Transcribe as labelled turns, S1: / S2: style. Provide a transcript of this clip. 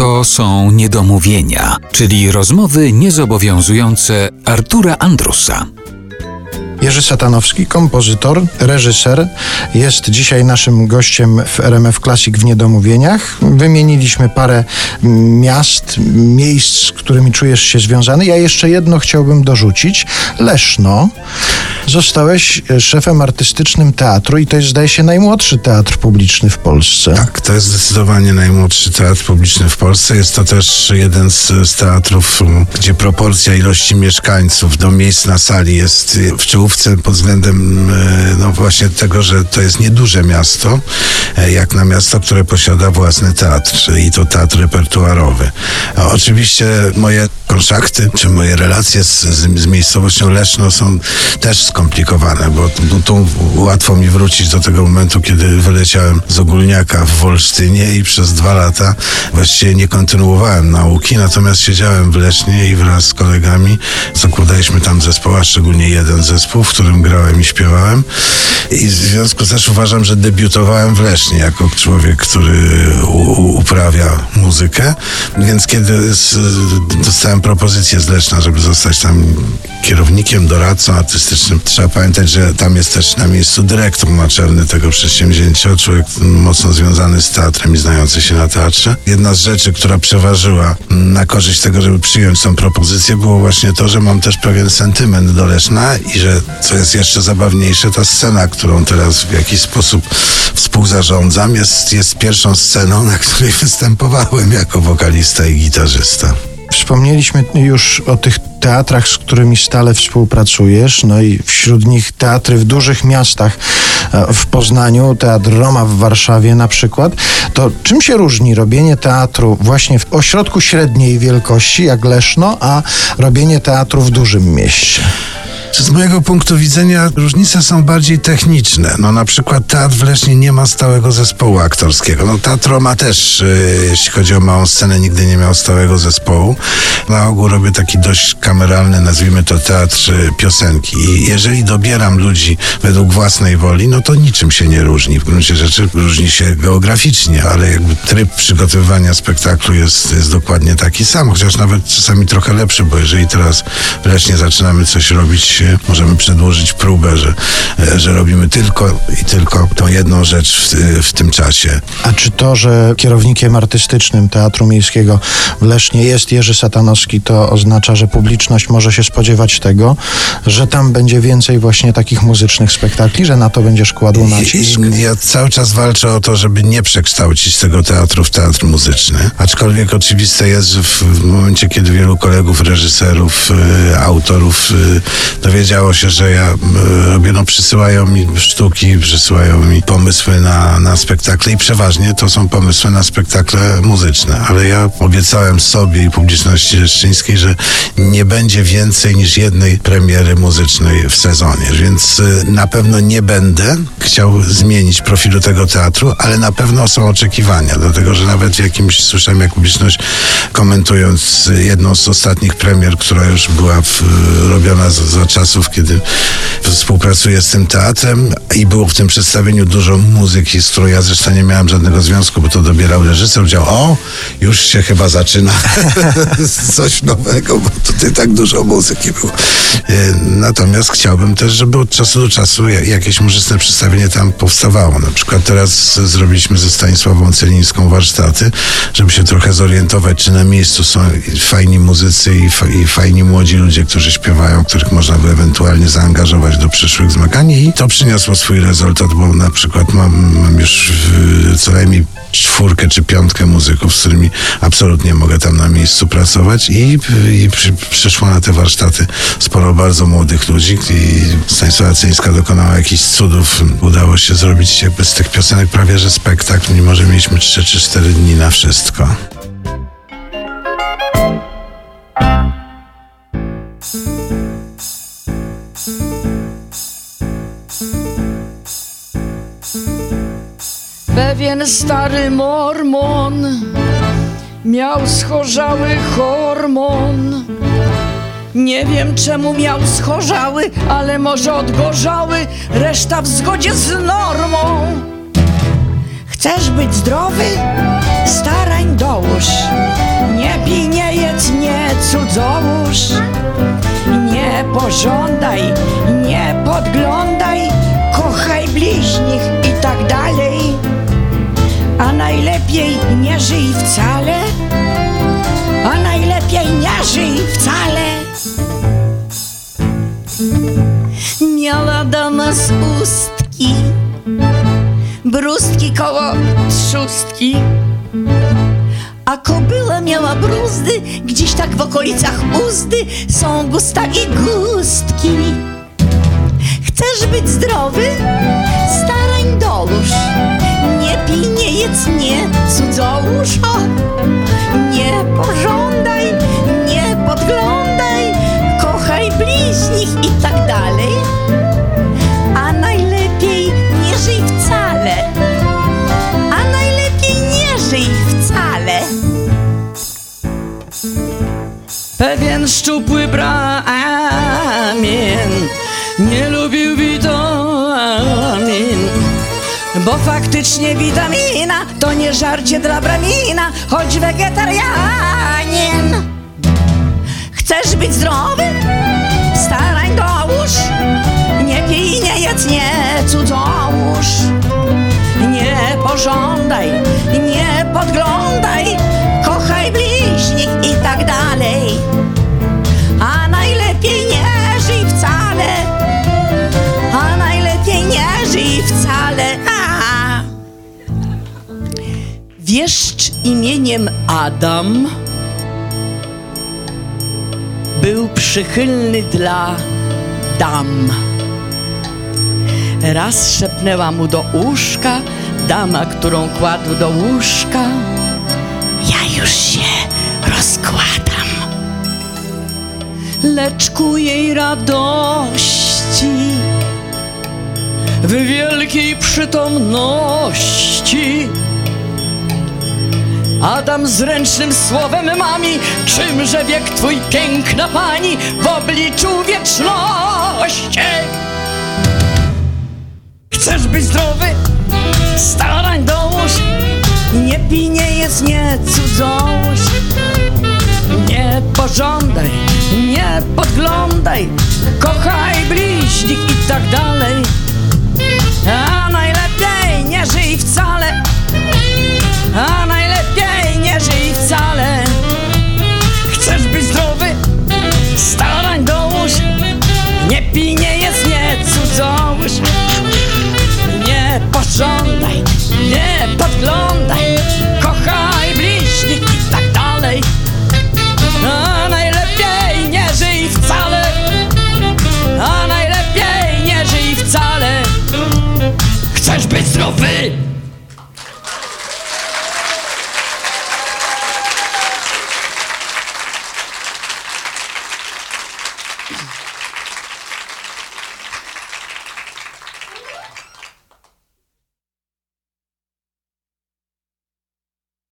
S1: To są niedomówienia, czyli rozmowy niezobowiązujące Artura Andrusa.
S2: Jerzy Satanowski, kompozytor, reżyser, jest dzisiaj naszym gościem w RMF Classic w Niedomówieniach. Wymieniliśmy parę miast, miejsc, z którymi czujesz się związany. Ja jeszcze jedno chciałbym dorzucić. Leszno. Zostałeś szefem artystycznym teatru i to jest, zdaje się, najmłodszy teatr publiczny w Polsce.
S3: Tak, to jest zdecydowanie najmłodszy teatr publiczny w Polsce. Jest to też jeden z, z teatrów, gdzie proporcja ilości mieszkańców do miejsc na sali jest w czołówce pod względem e, no właśnie tego, że to jest nieduże miasto, e, jak na miasto, które posiada własny teatr i to teatr repertuarowy. A oczywiście moje kontakty, czy moje relacje z, z, z miejscowością Leszno są też skomplikowane, bo, bo tu łatwo mi wrócić do tego momentu, kiedy wyleciałem z Ogólniaka w Wolsztynie i przez dwa lata właściwie nie kontynuowałem nauki, natomiast siedziałem w Lesznie i wraz z kolegami zakładaliśmy tam zespoła, szczególnie jeden zespół, w którym grałem i śpiewałem. I w związku tym uważam, że debiutowałem w Lesznie jako człowiek, który u, uprawia muzykę, więc kiedy z, dostałem propozycję z Leszna, żeby zostać tam kierownikiem, doradcą artystycznym. Trzeba pamiętać, że tam jest też na miejscu dyrektor naczelny tego przedsięwzięcia, człowiek mocno związany z teatrem i znający się na teatrze. Jedna z rzeczy, która przeważyła na korzyść tego, żeby przyjąć tą propozycję, było właśnie to, że mam też pewien sentyment do Leszna i że, co jest jeszcze zabawniejsze, ta scena, którą teraz w jakiś sposób współzarządzam, jest, jest pierwszą sceną, na której występowałem jako wokalista i gitarzysta.
S2: Wspomnieliśmy już o tych teatrach, z którymi stale współpracujesz, no i wśród nich teatry w dużych miastach, e, w Poznaniu, Teatr Roma w Warszawie na przykład. To czym się różni robienie teatru właśnie w ośrodku średniej wielkości, jak Leszno, a robienie teatru w dużym mieście?
S3: Z mojego punktu widzenia różnice są bardziej techniczne. No na przykład Teatr w Lesznie nie ma stałego zespołu aktorskiego. No Teatr ma też, yy, jeśli chodzi o małą scenę, nigdy nie miał stałego zespołu. Na ogół robię taki dość kameralny, nazwijmy to teatr yy, piosenki. I jeżeli dobieram ludzi według własnej woli, no to niczym się nie różni. W gruncie rzeczy różni się geograficznie, ale jakby tryb przygotowywania spektaklu jest, jest dokładnie taki sam, chociaż nawet czasami trochę lepszy, bo jeżeli teraz w Lesznie zaczynamy coś robić możemy przedłożyć próbę, że, że robimy tylko i tylko tą jedną rzecz w, w tym czasie.
S2: A czy to, że kierownikiem artystycznym Teatru Miejskiego w Lesznie jest Jerzy Satanowski, to oznacza, że publiczność może się spodziewać tego, że tam będzie więcej właśnie takich muzycznych spektakli, że na to będziesz kładł nacisk?
S3: Ja cały czas walczę o to, żeby nie przekształcić tego teatru w teatr muzyczny, aczkolwiek oczywiste jest, że w momencie, kiedy wielu kolegów, reżyserów, y, autorów y, dowiedziało się, że ja robię, no przysyłają mi sztuki, przysyłają mi pomysły na, na spektakle i przeważnie to są pomysły na spektakle muzyczne, ale ja obiecałem sobie i publiczności leszczyńskiej, że nie będzie więcej niż jednej premiery muzycznej w sezonie, więc y, na pewno nie będę chciał zmienić profilu tego teatru, ale na pewno są oczekiwania, dlatego że nawet w jakimś, słyszałem jak publiczność komentując jedną z ostatnich premier, która już była w, robiona za, za czasów, kiedy współpracuję z tym teatrem i było w tym przedstawieniu dużo muzyki, z którą ja zresztą nie miałem żadnego związku, bo to dobierał reżyser. Powiedział, o, już się chyba zaczyna coś nowego, bo tutaj tak dużo muzyki było. E, natomiast chciałbym też, żeby od czasu do czasu jakieś muzyczne przedstawienie tam powstawało. Na przykład teraz zrobiliśmy ze Stanisławą Celińską warsztaty, żeby się trochę zorientować, czy na miejscu są fajni muzycy i fajni młodzi ludzie, którzy śpiewają, których można by ewentualnie zaangażować do przyszłych zmagań i to przyniosło swój rezultat, bo na przykład mam, mam już co najmniej czwórkę czy piątkę muzyków, z którymi absolutnie mogę tam na miejscu pracować i, i przy, przyszło na te warsztaty sporo bardzo młodych ludzi i Stanisława Cyńska dokonała jakichś cudów. Udało się zrobić jakby z tych piosenek prawie że spektakl, mimo że mieliśmy 3 czy 4 dni na wszystko.
S4: Pewien stary mormon miał schorzały hormon. Nie wiem czemu miał schorzały, ale może odgorzały, reszta w zgodzie z normą. Chcesz być zdrowy? Starań dołóż. Nie pij, nie jedz, nie cudzołóż. Nie pożądaj, nie podglądaj, najlepiej nie żyj wcale, a najlepiej nie żyj wcale. Miała dama z ustki, brustki koło trzustki. A kobyła miała bruzdy, gdzieś tak w okolicach uzdy są gusta i gustki. Chcesz być zdrowy? Starań dołóż. Nie pij, nie pożądaj, nie podglądaj, kochaj bliźnich i tak dalej. A najlepiej nie żyj wcale. A najlepiej nie żyj wcale. Pewien szczupły bramin nie lubił bo faktycznie witamina to nie żarcie dla bramina, choć wegetarianin. Chcesz być zdrowy? Wieszcz imieniem Adam był przychylny dla dam. Raz szepnęła mu do uszka dama, którą kładł do łóżka. Ja już się rozkładam. Lecz ku jej radości w wielkiej przytomności Adam zręcznym słowem mami, czymże wiek twój piękna pani w obliczu wieczności. Chcesz być zdrowy? Starań dołóż. Nie pij, nie jedz, nie cudzołóż. Nie pożądaj, nie podglądaj, kochaj bliźnich i tak dalej. A najlepiej nie żyj wcale,